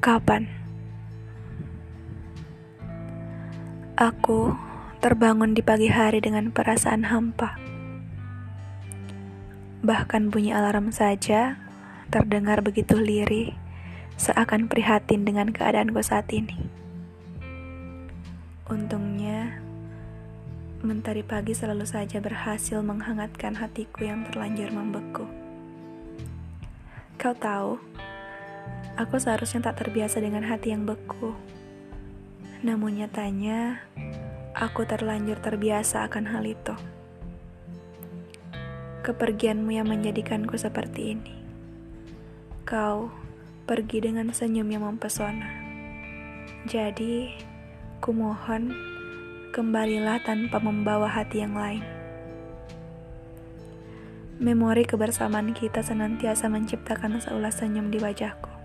Kapan? Aku terbangun di pagi hari dengan perasaan hampa. Bahkan bunyi alarm saja terdengar begitu lirih, seakan prihatin dengan keadaanku saat ini. Untungnya, mentari pagi selalu saja berhasil menghangatkan hatiku yang terlanjur membeku. Kau tahu, Aku seharusnya tak terbiasa dengan hati yang beku. Namun nyatanya, aku terlanjur terbiasa akan hal itu. Kepergianmu yang menjadikanku seperti ini. Kau pergi dengan senyum yang mempesona. Jadi, kumohon, kembalilah tanpa membawa hati yang lain. Memori kebersamaan kita senantiasa menciptakan seulas senyum di wajahku.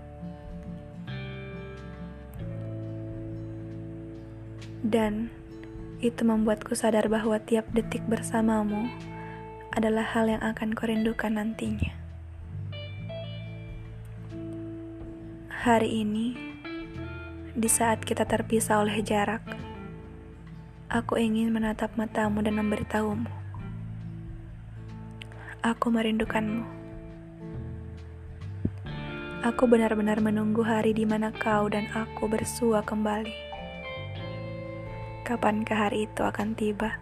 Dan itu membuatku sadar bahwa tiap detik bersamamu adalah hal yang akan kau rindukan nantinya. Hari ini, di saat kita terpisah oleh jarak, aku ingin menatap matamu dan memberitahumu. Aku merindukanmu. Aku benar-benar menunggu hari di mana kau dan aku bersua kembali. Kapankah hari itu akan tiba?